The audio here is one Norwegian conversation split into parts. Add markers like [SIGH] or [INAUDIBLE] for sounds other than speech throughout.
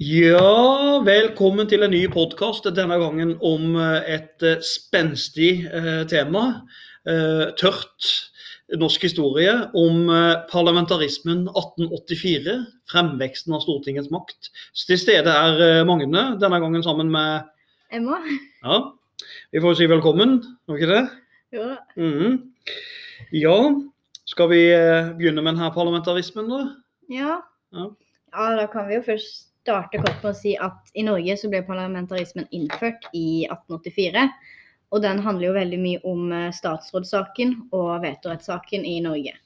Ja, velkommen til en ny podkast. Denne gangen om eh, et eh, spenstig eh, tema. Eh, tørt norsk historie om parlamentarismen 1884. Fremveksten av Stortingets makt. Så til stede er Magne, denne gangen sammen med Emma? Ja, vi får si velkommen, må vi ikke det? Jo da. -hmm. Ja, skal vi begynne med denne parlamentarismen, da? Ja. Ja. ja, da kan vi jo først starte kort med å si at i Norge så ble parlamentarismen innført i 1884. Og den handler jo veldig mye om eh, statsrådssaken og vetorettssaken i Norge.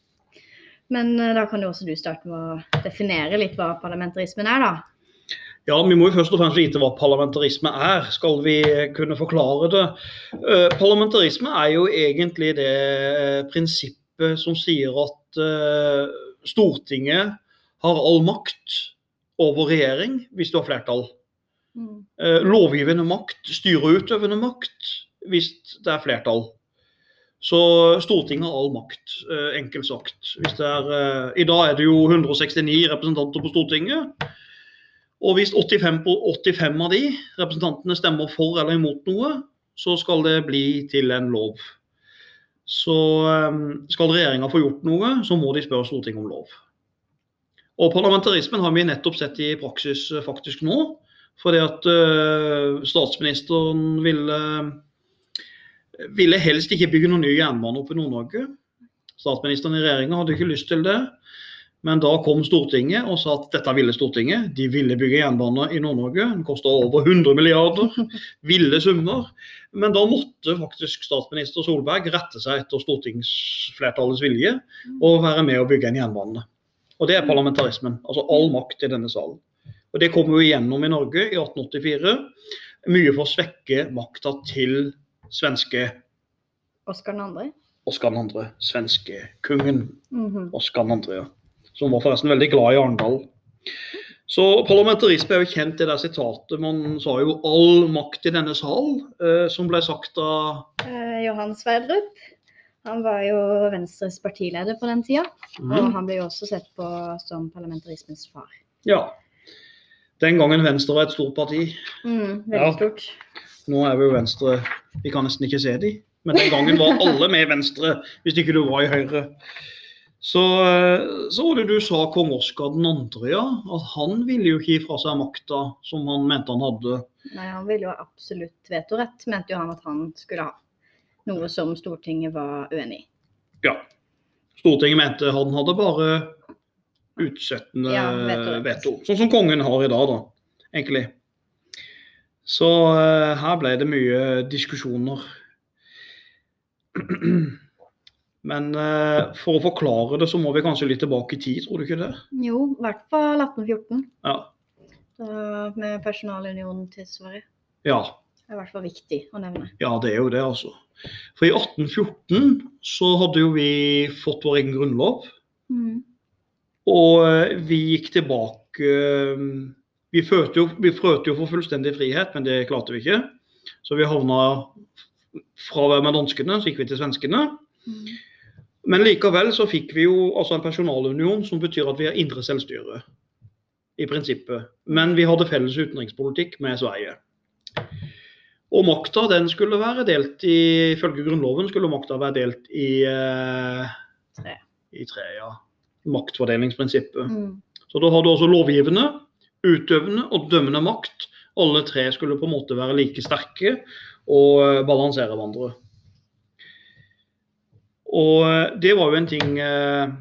Men eh, da kan jo også du starte med å definere litt hva parlamentarismen er, da. Ja, Vi må jo først og fremst vite hva parlamentarisme er, skal vi kunne forklare det. Eh, Parlamentarisme er jo egentlig det eh, prinsippet som sier at eh, Stortinget har all makt over regjering hvis du har flertall. Mm. Lovgivende makt styrer utøvende makt hvis det er flertall. Så Stortinget har all makt, eh, enkelt sagt. Er, eh, I dag er det jo 169 representanter på Stortinget. Og hvis 85, 85 av de representantene stemmer for eller imot noe, så skal det bli til en lov. Så eh, skal regjeringa få gjort noe, så må de spørre Stortinget om lov. Og parlamentarismen har vi nettopp sett i praksis eh, faktisk nå. Fordi at eh, statsministeren ville, ville helst ikke bygge noen ny jernbane oppe i Nord-Norge. Statsministeren i regjeringa hadde ikke lyst til det. Men da kom Stortinget og sa at dette ville Stortinget. De ville bygge jernbane i Nord-Norge. Den kosta over 100 milliarder. Ville summer. Men da måtte faktisk statsminister Solberg rette seg etter stortingsflertallets vilje og være med å bygge en jernbane. Og det er parlamentarismen. Altså all makt i denne salen. Og det kommer jo igjennom i Norge i 1884. Mye for å svekke makta til svenske Oskar 2. Oskar 2. Svenskekongen. Mm -hmm. Oskar 2. Ja. Som var forresten veldig glad i Arendal. Så parlamentarisme er jo kjent i det sitatet. Man sa jo 'all makt i denne sal', eh, som ble sagt av Eh, Johan Sverdrup. Han var jo Venstres partileder på den tida. Og han ble jo også sett på som parlamentarismens far. Ja. Den gangen Venstre var et stort parti. Mm, veldig Ja. stort. Nå er vi jo Venstre Vi kan nesten ikke se de. Men den gangen var alle med Venstre, hvis ikke du var i Høyre. Så, så var det du sa kong Oskar 2., ja. At han ville jo ikke gi fra seg makta som han mente han hadde. Nei, han ville jo absolutt vetorett, mente jo han at han skulle ha. Noe som Stortinget var uenig i. Ja. Stortinget mente han hadde bare utsettende Ja, veto. Sånn som kongen har i dag, da. Egentlig. Så uh, her ble det mye diskusjoner. [CLEARS THROAT] Men uh, for å forklare det, så må vi kanskje litt tilbake i tid, tror du ikke det? Jo, i hvert fall 1814. Ja. Da, med personalunionen til Sverige. Ja, er i hvert fall viktig å nevne. ja, det er jo det, altså. For i 1814 så hadde jo vi fått vår egen grunnlov. Mm. Og eh, vi gikk tilbake eh, Vi følte jo, vi prøvde jo for fullstendig frihet, men det klarte vi ikke. Så vi havna fra å være med danskene, så gikk vi til svenskene. Mm. Men likevel så fikk vi jo altså en personalunion som betyr at vi har indre selvstyre. I prinsippet. Men vi hadde felles utenrikspolitikk med Sverige. Og makta den skulle være delt i Ifølge Grunnloven skulle makta være delt i, eh, Tre. i tre. ja. Maktfordelingsprinsippet. Mm. Så da hadde også lovgivende, utøvende og dømmende makt. Alle tre skulle på en måte være like sterke og eh, balansere hverandre. Og eh, det var jo en ting eh,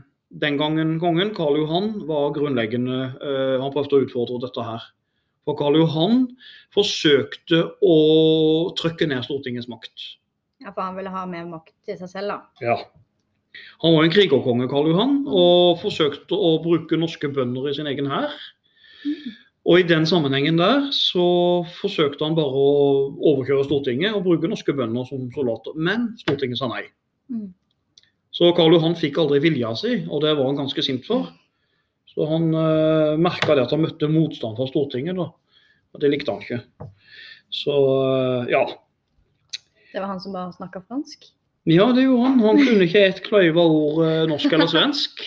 den gangen kongen, Karl Johan, var grunnleggende eh, Han prøvde å utfordre dette her. For Karl Johan forsøkte å trykke ned Stortingets makt. Ja, for han ville ha mer makt til seg selv, da. Ja. Han var en krigerkonge, Karl Johan, og forsøkte å bruke norske bønder i sin egen hær. Og i den sammenhengen der så forsøkte han bare å overkjøre Stortinget og bruke norske bønder som soldater. Men Stortinget sa nei. Mm. Så Karl Johan fikk aldri vilja si, og det var han ganske sint for. Så han eh, merka det at han møtte motstand fra Stortinget, da. Og det likte han ikke. Så eh, ja. Det var han som bare snakka fransk. Ja, det gjorde han. Han kunne ikke et kløyva ord eh, norsk eller svensk.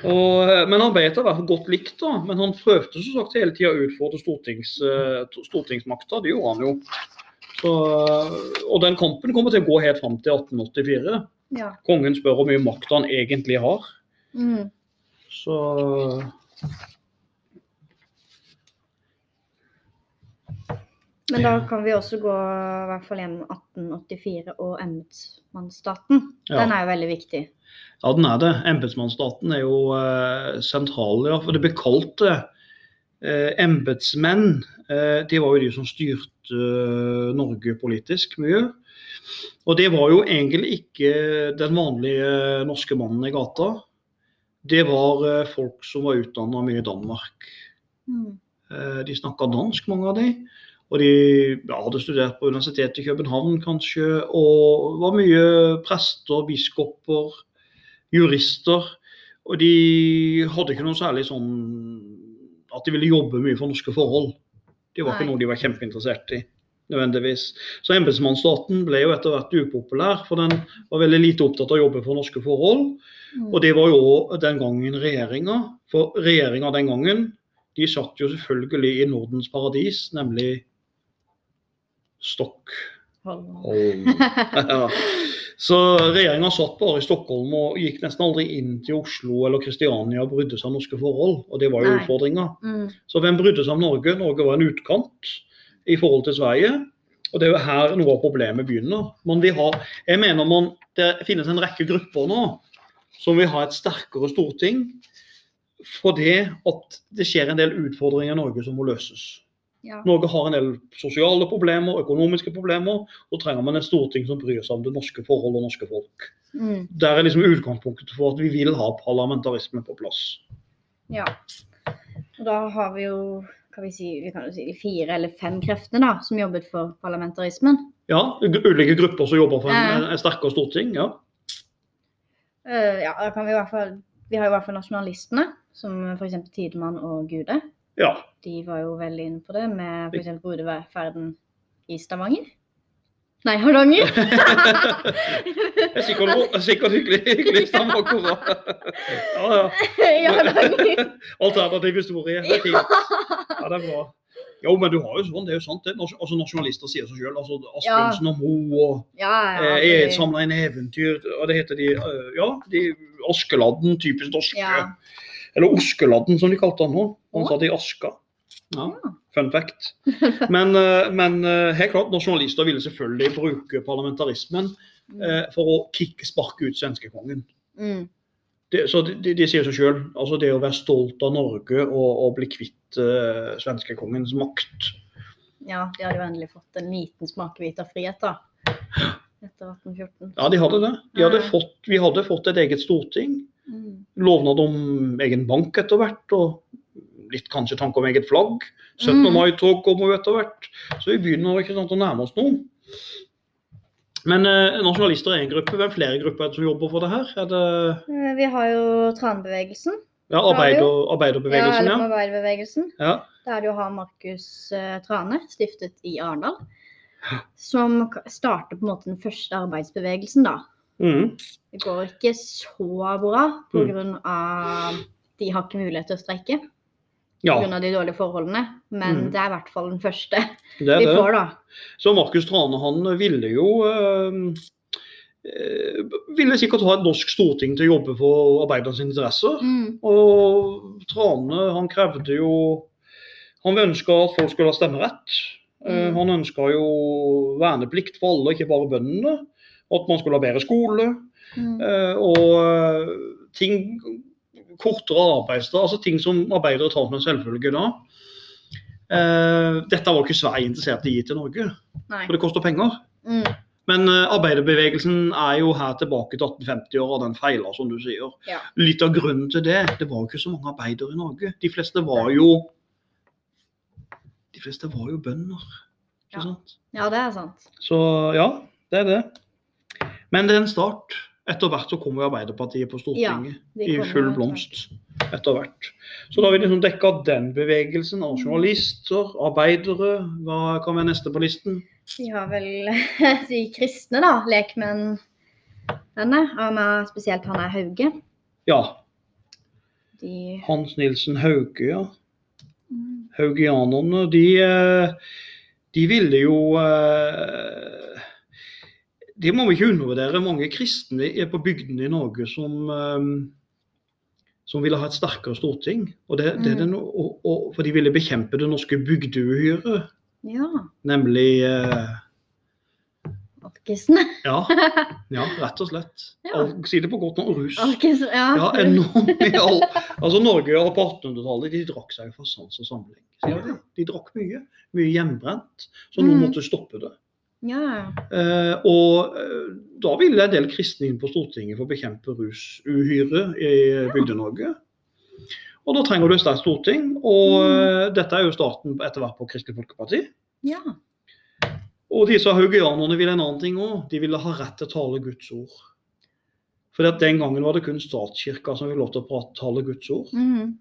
Og, eh, men han ble etter hvert godt likt, da. Men han prøvde som sagt hele tida å utfordre stortings, stortingsmakta. Det gjorde han jo. Så, og den kampen kommer til å gå helt fram til 1884. Ja. Kongen spør hvor mye makt han egentlig har. Mm. Så Men da kan vi også gå i hvert fall gjennom 1884 og embetsmannsstaten. Ja. Den er jo veldig viktig. Ja, den er det. Embetsmannsstaten er jo uh, sentral, ja. For det ble kalt det. Uh, Embetsmenn, uh, det var jo de som styrte uh, Norge politisk mye. Og det var jo egentlig ikke den vanlige norske mannen i gata. Det var eh, folk som var utdanna mye i Danmark. Mm. Eh, de snakka dansk, mange av de. Og de ja, hadde studert på Universitetet i København kanskje. Og var mye prester, biskoper, jurister. Og de hadde ikke noe særlig sånn at de ville jobbe mye for norske forhold. Det var ikke noe de var kjempeinteressert i. nødvendigvis. Så embetsmannsstaten ble jo etter hvert upopulær, for den var veldig lite opptatt av å jobbe for norske forhold. Mm. Og det var jo den gangen regjeringa. For regjeringa den gangen, de satt jo selvfølgelig i Nordens paradis, nemlig [LAUGHS] Ja. Så regjeringa satt bare i Stockholm og gikk nesten aldri inn til Oslo eller Kristiania og brydde seg om norske forhold. Og det var jo utfordringa. Mm. Så hvem brydde seg om Norge? Norge var en utkant i forhold til Sverige. Og det er jo her noe av problemet begynner. Men vi har, jeg mener man, Det finnes en rekke grupper nå som vil ha et sterkere storting fordi at det skjer en del utfordringer i Norge som må løses. Ja. Norge har en del sosiale problemer, økonomiske problemer. Da trenger man et storting som bryr seg om det norske forhold og norske folk. Mm. Der er liksom utgangspunktet for at vi vil ha parlamentarisme på plass. ja. Og da har vi jo kan vi, si, vi kan jo si de fire eller fem kreftene da, som jobbet for parlamentarismen. Ja, ulike grupper som jobber for en, en sterkere storting. ja. Uh, ja, Vi i hvert fall, vi har i hvert fall nasjonalistene, som f.eks. Tidemann og Gude. Ja, De var jo veldig inne på det med f.eks. brudeferden i Stavanger. Nei, Hardanger. [LAUGHS] Det er sikkert, er sikkert hyggelig, hyggelig Stavanger akkurat. Ja, ja. Alternativ historie. Det er fint. Ja, det er bra. Jo, men du har jo sånn, det er jo sant det. Altså, Nasjonalister sier seg selv. Altså, Asbjørnsen og Moe og Ja, ja. eh, det- samla inn eventyr. Og det heter de eh, Ja, de Askeladden, typisk norske. ja. Eller Oskeladden, som de kalte han nå. Han satt i Aska. Ja, Ja. Fun fact. Men, eh, men eh, helt klart, nasjonalister ville selvfølgelig bruke parlamentarismen Mm. eh, for å kicksparke ut svenskekongen. Mm. Det, så de, de, de sier seg sjøl. Altså det å være stolt av Norge og, og bli kvitt uh, svenskekongens makt. Ja, de hadde jo endelig fått en liten smakebit av frihet, da. Etter 1814. Ja, de hadde det. De hadde fått, vi hadde fått et eget storting. Mm. Lovnad om egen bank etter hvert. og Litt kanskje tanke om eget flagg. 17. Mm. mai-tog kommer jo etter hvert. Så vi begynner ikke sant, å nærme oss noe. Men eh, nasjonalister er en gruppe. Hvem flere grupper er som jobber for det her? Er det Eh, Vi har jo tranbevegelsen. ja, arbeider, arbeiderbevegelsen? Ja, arbeiderbevegelsen. ja. Der er det jo har Markus eh, Trane, stiftet i Arendal. Som starter på en måte den første arbeidsbevegelsen, da. Mhm. Det går ikke så bra Mm. pga. de har ikke mulighet til å streike ja pga. de dårlige forholdene. Men Mm. det er i hvert fall den første det vi det. får, da. Så Markus Trane han ville jo eh, Ville sikkert ha et norsk storting til å jobbe for arbeidernes interesser. Mm. Og Trane han krevde jo Han ønska at folk skulle ha stemmerett. Eh, Mm. Han ønska jo verneplikt for alle, ikke bare bøndene. Og at man skulle ha bedre skole. Mm. eh, Og eh, ting Kortere arbeidsdag, altså ting som arbeidere tar som en selvfølge da. Eh, Dette var ikke Sverige interessert i å gi til Norge, Nei. for det koster penger. Mm. Men arbeiderbevegelsen er jo her tilbake til 1850-åra, den feila, som du sier. Ja. Litt av grunnen til det, det var jo ikke så mange arbeidere i Norge. De fleste var jo De fleste var jo bønder. Ikke Ja. sant? ja, det er sant. Så ja, det er det. Men det er en start. Etter hvert så kommer Arbeiderpartiet på Stortinget ja, i full blomst. Etter hvert. Så da har vi liksom dekka den bevegelsen. av Journalister, arbeidere. Hva kan være neste på listen? Vi har vel [LAUGHS] de kristne, da. Lekmenn. Denne. Og med spesielt han er Hauge. Ja. De Hans Nilsen Hauge, ja. mm. Haugianerne, de, eh, de ville jo eh, Det må vi ikke undervurdere. Mange kristne er på bygdene i Norge som, eh, som ville ha et sterkere storting. Og det, det er det, noe og, og, for de ville bekjempe det norske bygdeuhyret, Ja. nemlig eh, Alkisene. Ja, [LAUGHS] ja, rett og slett. Ja. Si det på godt nå, rus. Alkis, ja. Ja, enormt mye. Altså Norge og på 1800-tallet de drakk seg for sans og samling. Sier? De drakk mye. Mye hjemmebrent. Så noen Mm. måtte stoppe det. Ja. Eh, og eh, da ville en del kristne inn på Stortinget for å bekjempe rusuhyre i Bygde-Norge. Og da trenger du et sterkt storting. Og Mm. eh, dette er jo starten etter hvert på Kristelig Folkeparti. ja. Og disse haugianerne ville en annen ting òg. De ville ha rett til å tale Guds ord. For den gangen var det kun statskirka som fikk lov til å prate, tale Guds ord. Mm.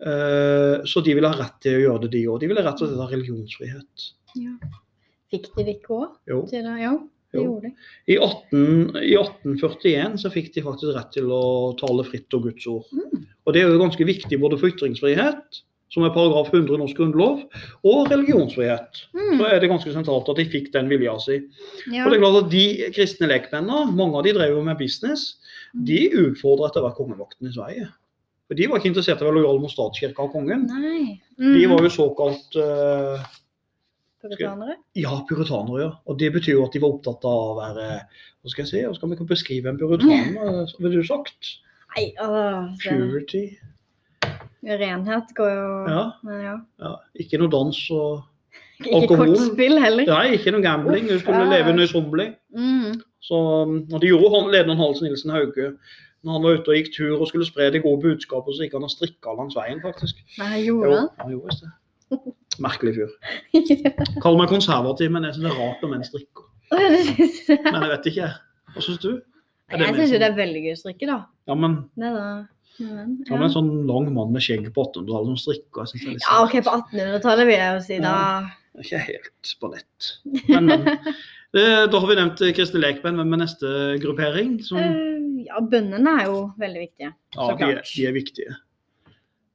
Eh, Så de ville ha rett til å gjøre det, de òg. De ville rett og slett ha religionsfrihet. ja. Fikk de det ikke òg? Jo. det? Jo, det Jo. gjorde de. I, 18, I 1841 så fikk de faktisk rett til å tale fritt og Guds ord. Mm. Og det er jo ganske viktig både for ytringsfrihet, som er paragraf 100 i norsk grunnlov, og religionsfrihet. Mm. Så er det ganske sentralt at de fikk den vilja si. Ja. Og det er klart at De kristne lekmennene, mange av de drev jo med business, Mm. de utfordra etter hvert kongemakten i Sverige. For De var ikke interessert i å være lojale mot statskirka og kongen. Mm. De var jo såkalt eh, Puritanere? ja, puritanere. ja. Og Det betyr jo at de var opptatt av å være Hva skal jeg si, hva skal vi beskrive en puritaner, [LAUGHS] ville du sagt? Nei, altså Purity. Renhet går jo Ja. Men ja. ja. Ikke noe dans og [LAUGHS] Ikke Alkohol. kortspill heller. Nei, ikke noe gambling. Du skulle Ja. leve nøysommelig. Mm. Så um, og det gjorde lederen Hals Nilsen Hauge. Når han var ute og gikk tur og skulle spre det gode budskapet, så gikk han og strikka langs veien, faktisk. Nei, Jo, gjorde han? han gjorde det. [LAUGHS] Merkelig fyr. [LAUGHS] Kall meg konservativ, men jeg syns det er rart når menn strikker. Men jeg vet ikke. Hva syns du? Jeg syns jo sånn- det er veldig gøy å strikke, da. Ja, men, Det da. Ja, men, ja, men en sånn lang mann med skjegg på 1800-tallet som strikker, jeg litt Ja, OK, på 1800-tallet vil jeg jo si da. Er Ikke helt på nett. Men, men. [LAUGHS] Eh, Da har vi nevnt eh, Lekben Hvem er neste gruppering? Som, Eh, Ja, bøndene er jo veldig viktige. ja, de, er, de er viktige.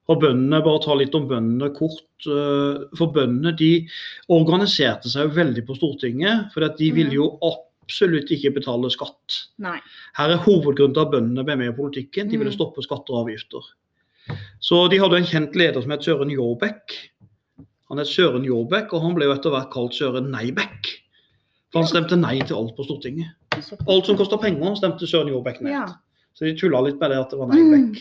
Og bøndene, bare ta litt om bøndene kort. eh, For bøndene de organiserte seg jo veldig på Stortinget. For de ville jo absolutt ikke betale skatt. Nei. Her er hovedgrunnen til at bøndene ble med i politikken. De ville Mm. stoppe skatter og avgifter. Så de hadde en kjent leder som het Søren Jårbekk. Han het Søren Jårbekk, og han ble jo etter hvert kalt Søren Neibekk. For han stemte nei til alt på Stortinget. Alt som kosta penger, stemte Søren Jårbekk ned. Ja. Så de tulla litt med det at det var Mm.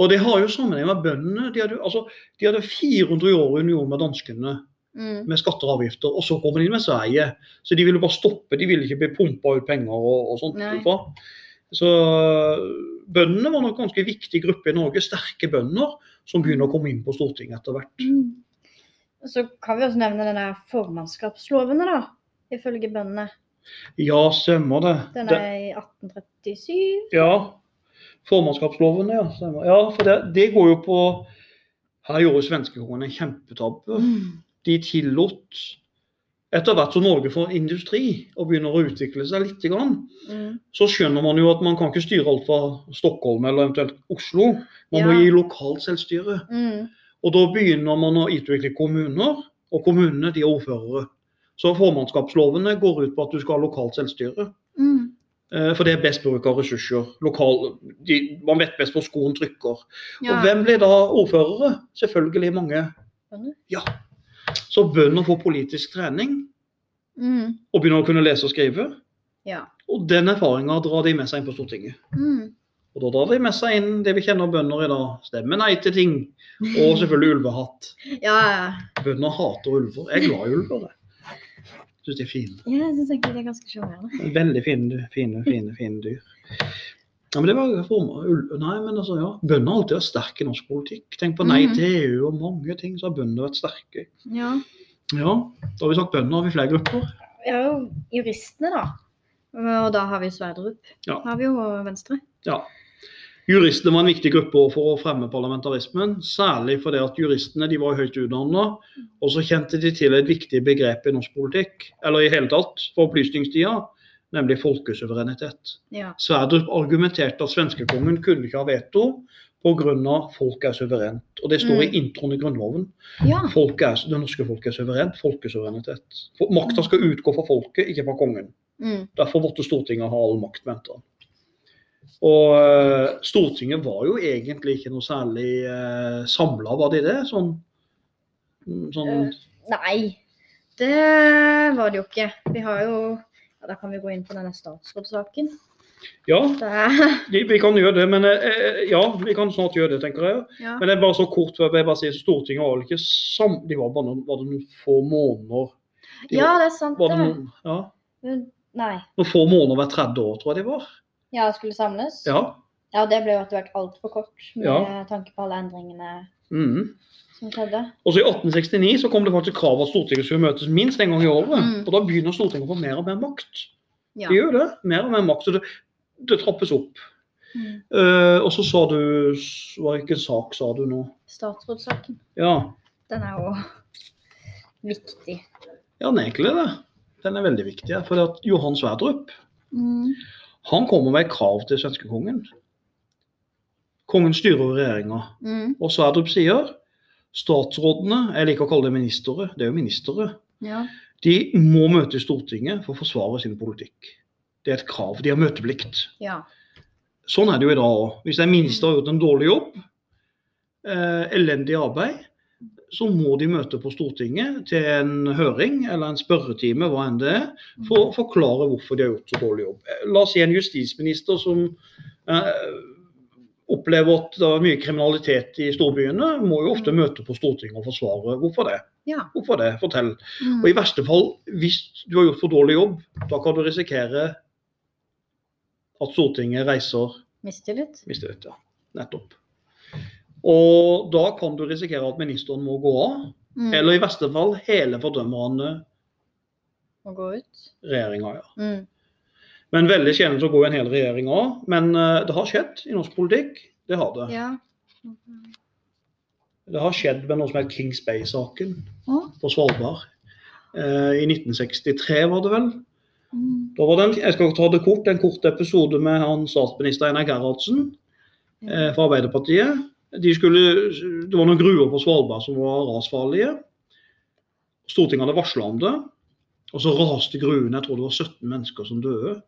Og det har jo sammenheng med bøndene. De hadde, altså, de hadde 400 år i union med danskene Mm. med skatter og avgifter, og så kommer de inn med Sverige. Så de ville bare stoppe, de ville ikke bli pumpa ut penger og, og sånt. Fra. Så bøndene var nok en ganske viktig gruppe i Norge, sterke bønder, som begynner å komme inn på Stortinget etter hvert. Mm. Så kan vi også nevne denne formannskapslovene, da. Ifølge bøndene. Ja, stemmer det. Den er i 1837. ja, formannskapsloven, ja. Ja, for det, det går jo på Her gjorde svenskekongen en kjempetabbe. Mm. De tillot etter hvert som Norge får industri og begynner å utvikle seg litt, grann, Mm. så skjønner man jo at man kan ikke styre alt fra Stockholm eller eventuelt Oslo. Man må gi lokalt selvstyre. Mm. Og da begynner man å utvikle kommuner, og kommunene de er ordførere. Så formannskapslovene går ut på at du skal ha lokalt selvstyre. Eh, For det er best bruk av ressurser. Lokal, de, man vet best hvor skoen trykker. Ja. Og hvem blir da ordførere? Selvfølgelig mange. Bønder. Ja. Så bønder får politisk trening Mm. og begynner å kunne lese og skrive. Ja. Og den erfaringa drar de med seg inn på Stortinget. Mm. Og da drar de med seg inn det vi kjenner bønder i dag. Stemme nei til ting. Og selvfølgelig ulvehatt. Ja. Bønder hater ulver. Jeg er glad i ulver. jeg. Syns de er fine. Ja, jeg syns egentlig det er ganske sjarmerende. Veldig fine, fine, fine, fine dyr. Ja, men det var Nei, men altså, ja. Bønder har alltid vært sterke i norsk politikk. Tenk på nei Mhm. til EU og mange ting, så har bønder vært sterke. Ja. Ja, da har vi sagt bønder, har vi flere grupper. Ja, juristene, da. Og da har vi Sverdrup. Ja. Har vi jo Venstre. Ja. Juristene var en viktig gruppe for å fremme parlamentarismen, særlig fordi at juristene de var høyt utdanna, og så kjente de til et viktig begrep i norsk politikk, eller i hele tatt for opplysningstida, nemlig folkesuverenitet. Ja. Sverdrup argumenterte at svenskekongen kunne ikke ha veto pga. folk er suverent. Og det står Mm. i introen i Grunnloven. Ja. Folk er, det norske folket er suverent. Folkesuverenitet. Makta skal utgå fra folket, ikke fra kongen. Mm. Derfor måtte Stortinget ha all makt, mente han. Og eh, Stortinget var jo egentlig ikke noe særlig eh, samla, var de det? Sånn, sånn Eh, Nei, det var det jo ikke. Vi har jo ja, Da kan vi gå inn på denne statsrådssaken. Ja, er, vi, kan gjøre det. Men eh, ja, vi kan snart gjøre det, tenker jeg. ja. Men det er bare så kort, jeg bare si, Stortinget var vel ikke sam... De var bare noen, var det noen få måneder. De ja, det er sant, Var det noen, ja, Nei. noen få måneder hvert tredje år, tror jeg de var. Ja, det skulle samles. Ja. Ja, det ble jo etter hvert altfor kort med Ja. tanke på alle endringene mm. som skjedde. Og så I 1869 så kom det faktisk krav at Stortinget skulle møtes minst en gang i året. Mm. Og Da begynner Stortinget å få mer og mer makt. Ja. De gjør det. Mer og mer makt. Så det, det trappes opp. Mm. Uh, og så sa du Hvilken sak sa du nå? Statsrådssaken. Ja, Den er jo viktig. ja den er egentlig det. Den er veldig viktig. For at Johan Sverdrup Mm. Han kommer med krav til svenskekongen. Kongen styrer regjeringa. Mm. Og Sverdrup sier statsrådene, jeg liker å kalle det ministre, det er jo ministre, Ja. de må møte i Stortinget for å forsvare sin politikk. Det er et krav. De har møteplikt. ja. Sånn er det jo i dag òg. Hvis en minister har gjort en dårlig jobb, eh, elendig arbeid, så må de møte på Stortinget til en høring eller en spørretime, hva enn det er, for å forklare hvorfor de har gjort så dårlig jobb. Eh, La oss si en justisminister som eh, opplever at det er mye kriminalitet i storbyene, må jo ofte møte på Stortinget og forsvare hvorfor det. Ja. Hvorfor det? Fortell. Mm. Og i verste fall, hvis du har gjort for dårlig jobb, da kan du risikere at Stortinget reiser Mistillit. mistillit. Ja, nettopp. Og da kan du risikere at ministeren må gå av, Mm. eller i verste fall hele fordømmende Må gå ut. regjeringa. Ja. Mm. Men veldig sjelden så går en hel regjering av. Men uh, det har skjedd i norsk politikk. Det har det. Ja. Det har skjedd med noe som heter Kings Bay-saken Å. på Svalbard. Uh, I 1963 var det vel. Mm. Da var det en, jeg skal ta det kort, en kort episode med han statsminister Einar Gerhardsen eh, fra Arbeiderpartiet. De skulle, det var noen gruer på Svalbard som var rasfarlige. Stortinget hadde varsla om det. Og så raste gruene. Jeg tror det var 17 mennesker som døde.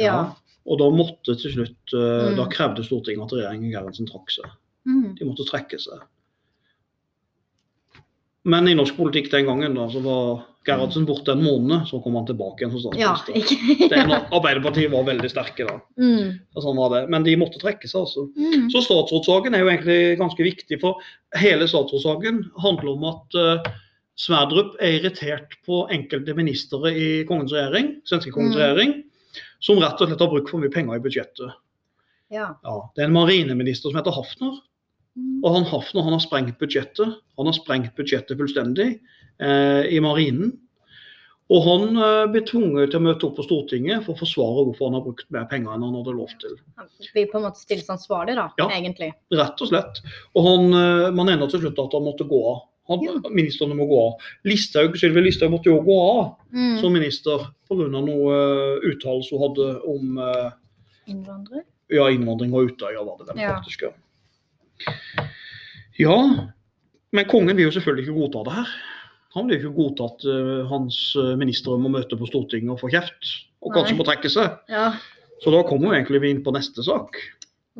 Ja. Og da måtte til slutt eh, Mm. Da krevde Stortinget at regjeringen Gerhardsen trakk seg. Mm. De måtte trekke seg. Men i norsk politikk den gangen da, så var Gerhardsen borte en måned, så kom han tilbake igjen som Ja, statsminister. ikke ja. er Arbeiderpartiet var veldig sterke da. mm. Sånn var det. Men de måtte trekke seg, altså. Mm. Så statsrådssaken er jo egentlig ganske viktig, for hele statsrådssaken handler om at uh, Sverdrup er irritert på enkelte ministre i kongens regjering, svenske kongens Mm. regjering, som rett og slett har brukt for mye penger i budsjettet. Ja. Ja, det er en marineminister som heter Hafner. Og han Hafner han har sprengt budsjettet. Han har sprengt budsjettet fullstendig eh, i marinen. Og han eh, blir tvunget til å møte opp på Stortinget for å forsvare hvorfor han har brukt mer penger enn han hadde lov til. Han blir på en måte stilles ansvarlig, da, Ja. egentlig. Rett og slett. Og han, eh, man ender til slutt at han måtte gå av. Han, Ja. Ministrene må gå av. Listhaug, Sylvi Listhaug måtte jo gå av Mm. som minister pga. noe uh, uttalelse hun hadde om uh, Innvandring? ja, innvandring og Utøya, var det den Ja. faktisk. Ja. Ja, men kongen vil jo selvfølgelig ikke godta det her. Han vil jo ikke godta at uh, hans eh, ministre må møte på Stortinget og få kjeft, og kanskje Nei. må trekke seg. Ja. Så da kommer jo egentlig vi inn på neste sak.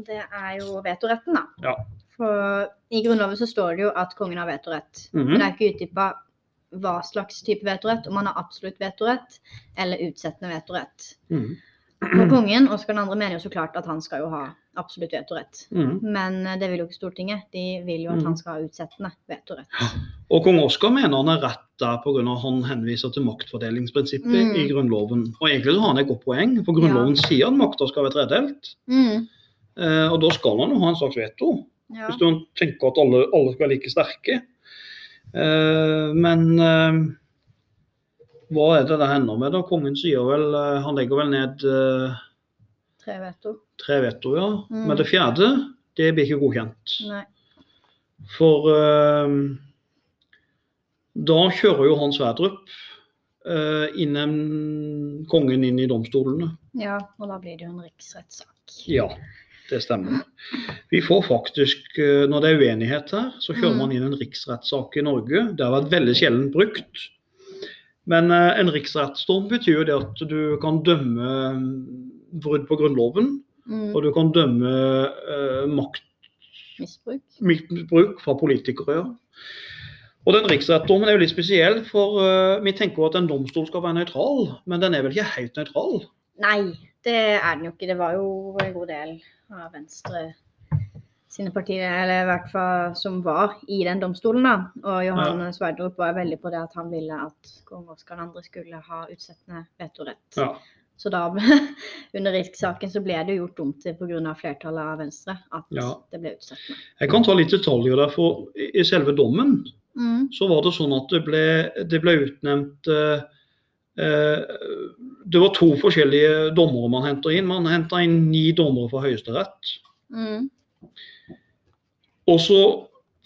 Det er jo vetoretten, da. Ja. For i Grunnloven så står det jo at kongen har vetorett. Mhm. Men det er ikke utdypa hva slags type vetorett, om han har absolutt vetorett eller utsettende vetorett. Mm. Og kongen, Oskar 2., mener jo så klart at han skal jo ha absolutt vetorett. Mm. Men eh, det vil jo ikke Stortinget. De vil jo at Mhm. han skal ha utsettende vetorett. Og kong Oskar mener han er rett der pga. at han henviser til maktfordelingsprinsippet Mm. i Grunnloven. Og egentlig så har han et godt poeng, for Grunnloven sier at makta skal være tredelt. Mm. Eh, og da skal han jo ha en slags veto. Ja. Hvis du tenker at alle, alle skal være like sterke. Eh, men eh, hva er det det hender med? da? Kongen sier vel eh, Han legger vel ned eh, Tre veto. tre veto, ja. Mm. Men det fjerde, det blir ikke godkjent. Nei. For eh, da kjører jo Hans Sverdrup eh, inn en, kongen inn i domstolene. Ja, og da blir det jo en riksrettssak. Ja. det stemmer. Vi får faktisk, eh, når det er uenighet her, så kjører Mm. man inn en riksrettssak i Norge. Det har vært veldig sjelden brukt. Men eh, en riksrettsdom betyr jo det at du kan dømme mm, brudd på Grunnloven, Mm. og du kan dømme eh, Misbruk. maktmisbruk fra politikere. Ja. Og den riksrettsdommen er jo litt spesiell, for eh, vi tenker jo at en domstol skal være nøytral, men den er vel ikke helt nøytral? Nei, det er den jo ikke. Det var jo en god del av Venstre sine partier, eller i hvert fall som var i den domstolen. da. Og Johan Sverdrup var veldig på det at han ville at kong Oskar 2. skulle ha utsettende vetorett. Ja. Så da, [LAUGHS] under rikssaken, så ble det jo gjort om til pga. flertallet av Venstre at Ja. det ble utsatt. Jeg kan ta litt detaljer der, for i selve dommen Mm. så var det sånn at det ble, det ble utnevnt eh, eh, Det var to forskjellige dommere man henter inn. Man henta inn ni dommere fra Høyesterett. Mm. Og så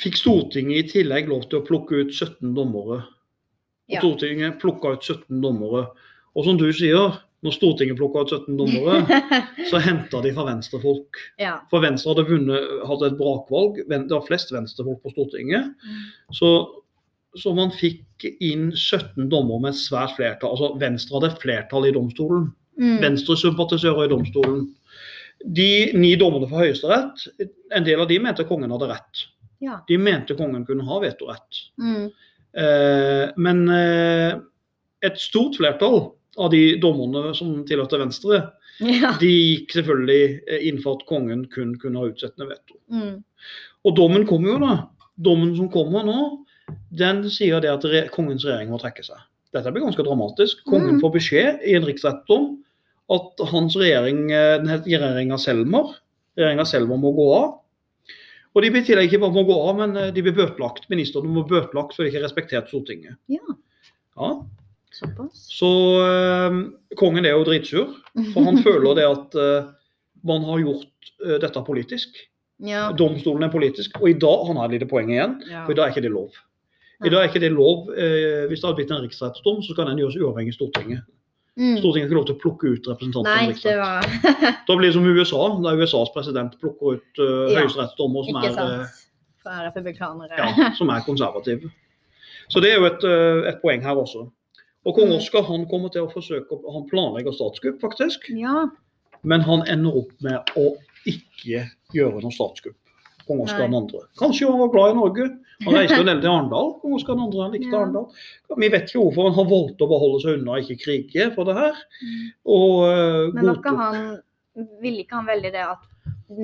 fikk Stortinget i tillegg lov til å plukke ut 17 dommere. Og Ja. Stortinget plukka ut 17 dommere. Og som du sier, når Stortinget plukka ut 17 dommere, [LAUGHS] så henta de fra venstrefolk. ja. For Venstre hadde vunnet, hadde et brakvalg. Det var flest venstrefolk på Stortinget. Mm. Så, så man fikk inn 17 dommere med et svært flertall. Altså Venstre hadde flertall i domstolen. Mm. Venstre-sympatisører i domstolen. De ni dommerne fra Høyesterett, en del av de mente kongen hadde rett. Ja. De mente kongen kunne ha vetorett. Mm. Eh, men eh, et stort flertall av de dommerne som tilhørte Venstre, ja. de gikk selvfølgelig eh, inn for at kongen kun kunne ha utsettende veto. Mm. Og dommen kommer jo da. Dommen som kommer nå, den sier det at re kongens regjering må trekke seg. Dette blir ganske dramatisk. Kongen Mm. får beskjed i en riksrettsdom at hans regjering, eh, den heter regjeringa Selmer, regjeringa Selmer må gå av. Og de blir i tillegg ikke bare må gå av, men eh, de blir bøtelagt. Ministrene må bøtelagt for de ikke har respektert Stortinget. Ja. Ja, Såpass. Så eh, kongen er jo dritsur, for han [LAUGHS] føler det at eh, man har gjort eh, dette politisk. Ja. Domstolen er politisk, og i dag han har et lite poeng igjen. ja. For i dag er ikke det lov. I dag er ikke det lov. Eh, hvis det hadde blitt en riksrettsdom, så skal den gjøres uavhengig av Stortinget. Mm. Stortinget har ikke lov til å plukke ut representanter Nei, det var Da blir det som USA, der USAs president plukker ut uh, Ja, høyesterettsdommer som, ikke er, eh, sant. Fra republikanere. ja, som er konservative. Så det er jo et, et poeng her også. Og kong Mm. Oskar han kommer til å forsøke Han planlegger statskupp, faktisk. Ja. Men han ender opp med å ikke gjøre noe statskupp. Kong Oskar den 2. Kanskje han var glad i Norge. Han reiste jo del til Arendal. Kong Oskar 2. Han likte Ja. Arendal. Vi vet ikke hvorfor han har valgt å bare holde seg unna og ikke krige for det her. Mm. Og uh, Men var ikke han Ville ikke han veldig det at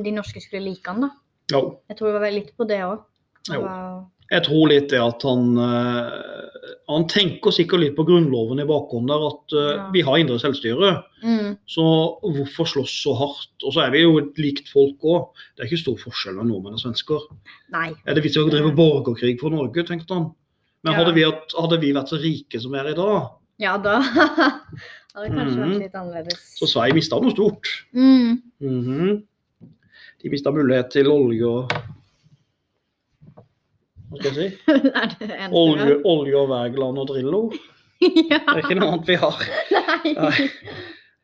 de norske skulle like han, da? Jo, Jeg tror det var litt på det òg. Jeg tror litt det at han eh, Han tenker sikkert litt på Grunnloven i bakgrunnen der, at eh, Ja. vi har indre selvstyre. Mm. Så hvorfor slåss så hardt? Og så er vi jo et likt folk òg. Det er ikke stor forskjell mellom nordmenn og svensker. Nei. Er det vits i å drive borgerkrig for Norge, tenkte han. Men Ja. hadde, vi, hatt- hadde vi vært så rike som vi er i dag, Ja, da [LAUGHS] hadde kanskje mm. vært litt annerledes. så Sverige mista noe stort. Mm. Mhm. De mista mulighet til olje og Skal jeg si? [LAUGHS] det eneste Olje, olje og Wergeland og Drillo. [LAUGHS] ja. Det er ikke noe annet vi har. Nei. Nei.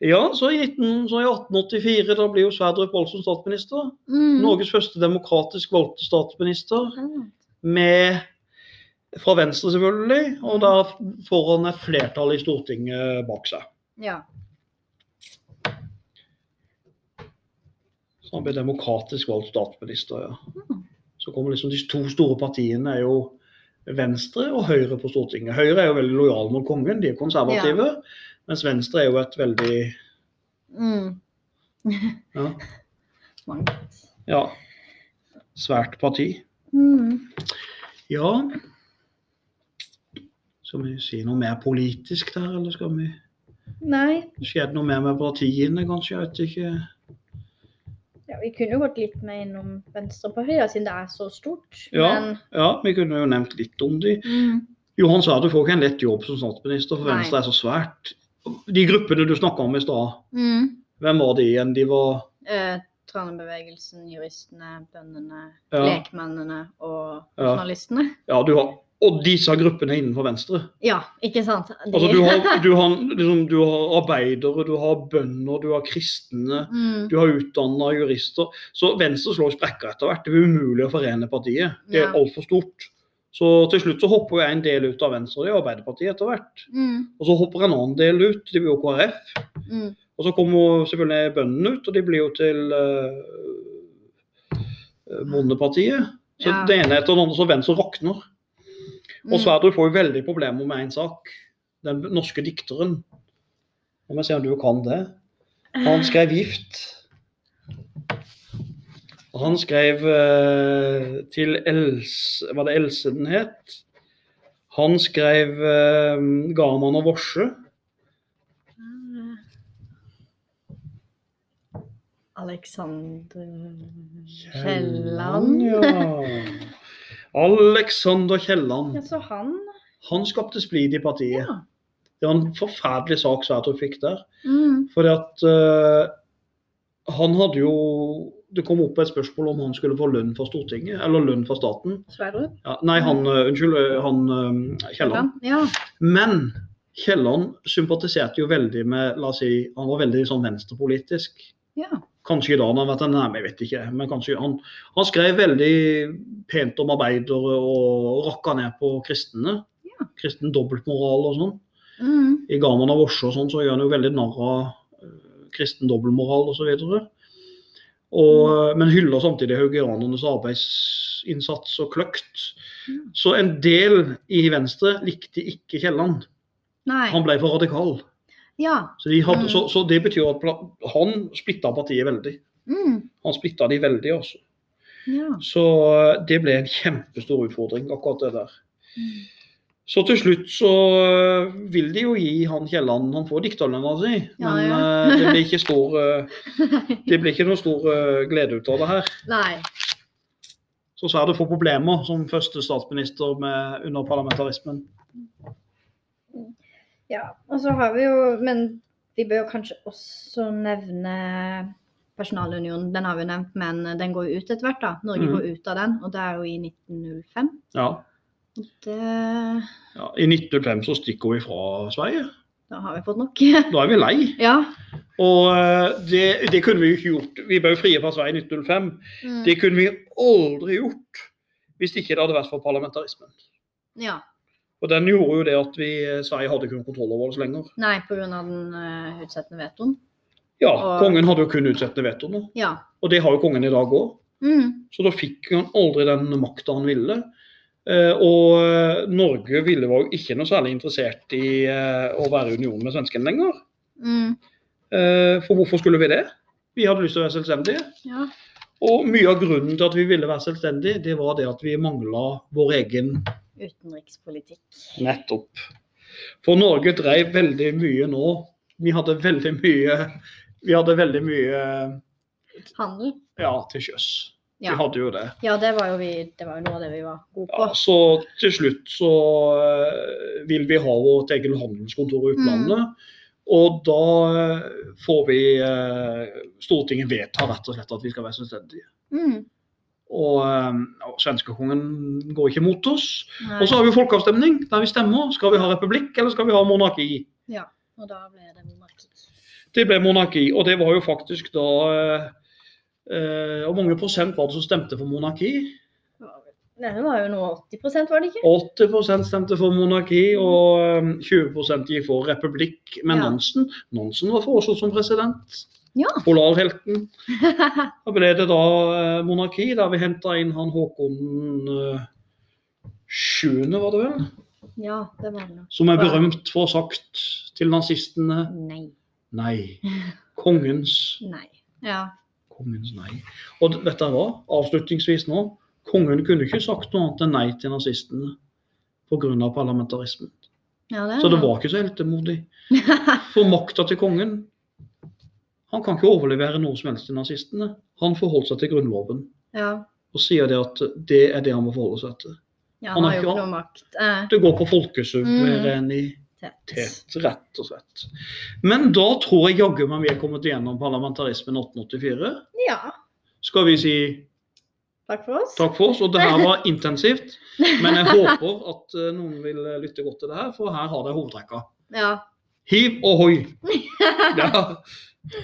Ja, så i, 19, så i 1884 da blir jo Sverdrup Olsen statsminister. Mm. Norges første demokratisk valgte statsminister. Mm. Med fra Venstre, selvfølgelig. Og da får han et flertall i Stortinget bak seg. Ja. Så han blir demokratisk valgt statsminister, ja. Mm. Så kommer liksom de to store partiene er jo Venstre og Høyre på Stortinget. Høyre er jo veldig lojale mot kongen, de er konservative. Mens Venstre er jo et veldig Mm. [LAUGHS] ja, ja svært parti. Mm. Ja Skal vi si noe mer politisk der, eller skal vi Nei. Skjedde noe mer med partiene, kanskje? Jeg vet ikke. Ja, vi kunne jo gått litt mer innom Venstrepartiet, siden det er så stort. Ja. Men Ja, vi kunne jo nevnt litt om de. mm. Johan Sverdrup får ikke en lett jobb som statsminister, for Nei. Venstre er så svært. De gruppene du snakka om i stad, Mm. hvem var de igjen? De var Eh, Tranebevegelsen, juristene, bøndene, Ja. lekmennene og Ja. journalistene. Ja, du har og disse gruppene innenfor Venstre. Ja, ikke sant? De- Altså, du har, [LAUGHS] du, har, liksom, du har arbeidere, du har bønder, du har kristne, mm, du har utdanna jurister. Så Venstre slår sprekker etter hvert. Det blir umulig å forene partiet. Det er Ja. altfor stort. Så til slutt så hopper jeg en del ut av Venstre, er Arbeiderpartiet etter hvert. mm, Og så hopper en annen del ut, det blir jo KrF. mm. Og så kommer selvfølgelig bøndene ut, og de blir jo til uh, Bondepartiet. Så Ja. det ene etter det andre, så Venstre rakner. Og mm. Sverdrup får jo veldig problemer med én sak. Den norske dikteren. Om jeg ser om du kan det. Han skrev 'Gift'. Han skrev uh, til Else Var det Else den het? Han skrev uh, 'Garman og Vorse'. Alexander Kielland. ja. Alexander Kielland. Ja, så han Han skapte splid i partiet. Ja. Det var en forferdelig sak Sverdrup fikk der. mm, Fordi at uh, han hadde jo Det kom opp et spørsmål om han skulle få lønn fra Stortinget, eller lønn fra staten. Sverdrup? Ja, nei, han eh, Unnskyld, eh, han Kielland. Ja. Men Kielland sympatiserte jo veldig med La oss si Han var veldig sånn venstrepolitisk. ja. Kanskje i dag han har vært en nærme, jeg vet ikke. Men kanskje han, han skrev veldig pent om arbeidere og rakka ned på kristne. Ja. Kristen dobbeltmoral og sånn. Mm, I Gaman av Vorse og sånn, så gjør han jo veldig narr av eh, kristen dobbeltmoral osv. Men hyller samtidig haugianernes arbeidsinnsats og kløkt. Ja. Så en del i Venstre likte ikke Kielland. Han ble for radikal. Ja. Så, de hadde, Mm. så, så det betyr at han splitta partiet veldig. Mm, Han splitta de veldig, altså. ja. Så eh, det ble en kjempestor utfordring, akkurat det der. Mm. Så til slutt så eh, vil de jo gi han Kielland Han får dikterlønna si, Ja, men ja. eh, det blir ikke stor [LAUGHS] Det blir ikke noe stor glede ut av det her. Nei. Så det får problemer som første statsminister med, under parlamentarismen. Ja, og så har vi jo Men vi bør kanskje også nevne personalunionen. Den har vi nevnt, men den går jo ut etter hvert, da. Norge mm. går ut av den, og det er jo i 1905. Ja. Det ja. I 1905 så stikker vi fra Sverige. Da har vi fått nok. [LAUGHS] Da er vi lei. ja. Og eh, det, det kunne vi jo ikke gjort. Vi ble jo frie fra Sverige i 1905. Mm. Det kunne vi aldri gjort hvis ikke det hadde vært for parlamentarismen. Ja. Og den gjorde jo det at vi, Sverige hadde ikke noen kontroll over oss lenger. Nei, pga. den uh, utsettende vetoen. Ja, Og- kongen hadde jo kun utsettende veto nå, Ja. og det har jo kongen i dag òg. Mm. Så da fikk han aldri den makta han ville. Uh, og eh, Norge ville var jo ikke noe særlig interessert i uh, å være i union med svenskene lenger. Mm. For hvorfor skulle vi det? Vi hadde lyst til å være selvstendige. Ja. Og mye av grunnen til at vi ville være selvstendige, det var det at vi mangla vår egen Utenrikspolitikk. Nettopp. For Norge drev veldig mye nå. Vi hadde veldig mye Vi hadde veldig mye Handel. ja, til sjøs. Vi hadde jo det. ja, det var jo vi, det var jo noe av det vi var gode på. Ja, så til slutt så eh, vil vi ha vårt eget handelskontor i utlandet. Og da eh, får vi eh, Stortinget vedtar rett og slett at vi skal være selvstendige. Mm. Og, eh, og svenskekongen går ikke mot oss. Nei. Og så har vi folkeavstemning der vi stemmer. Skal vi ha republikk eller skal vi ha monarki? Ja, Og da ble det monarki. Det ble monarki, og det var jo faktisk da eh, eh, Hvor mange prosent var det som stemte for monarki? Nei, Det var jo noe 80% var det ikke? 80% stemte for monarki, og eh, 20 gikk for republikk med Ja. Nansen. Nansen var foreslått som president. Ja. Polarhelten. [LAUGHS] Da ble det da eh, monarki, der vi henta inn han Håkon eh, 7., var det vel? ja, det var det. Som er berømt for å ha sagt til nazistene Nei. nei. [LAUGHS] Kongens Nei. Ja. Kongens nei. Og vet dere hva? Avslutningsvis nå. Kongen kunne ikke sagt noe annet enn nei til nazistene pga. parlamentarismen. ja det Så det var ikke så heltemodig. [LAUGHS] For makta til kongen Han kan ikke overlevere noe som helst til nazistene. Han forholdt seg til Grunnloven ja. og sier det at det er det han må forholde seg til. ja, Han han har jo ikke- noe makt. Eh, Det går på folkesuverenitet, tett. rett og slett. Men da tror jeg jaggu meg vi er kommet igjennom parlamentarismen 1884. Ja. Skal vi si Takk for oss. Takk for oss. Og det her var intensivt. Men jeg [LAUGHS] håper at eh, noen vil lytte godt til det her, for her har dere hovedtrekka. Ja. Hiv og hoi. [LAUGHS] Ja.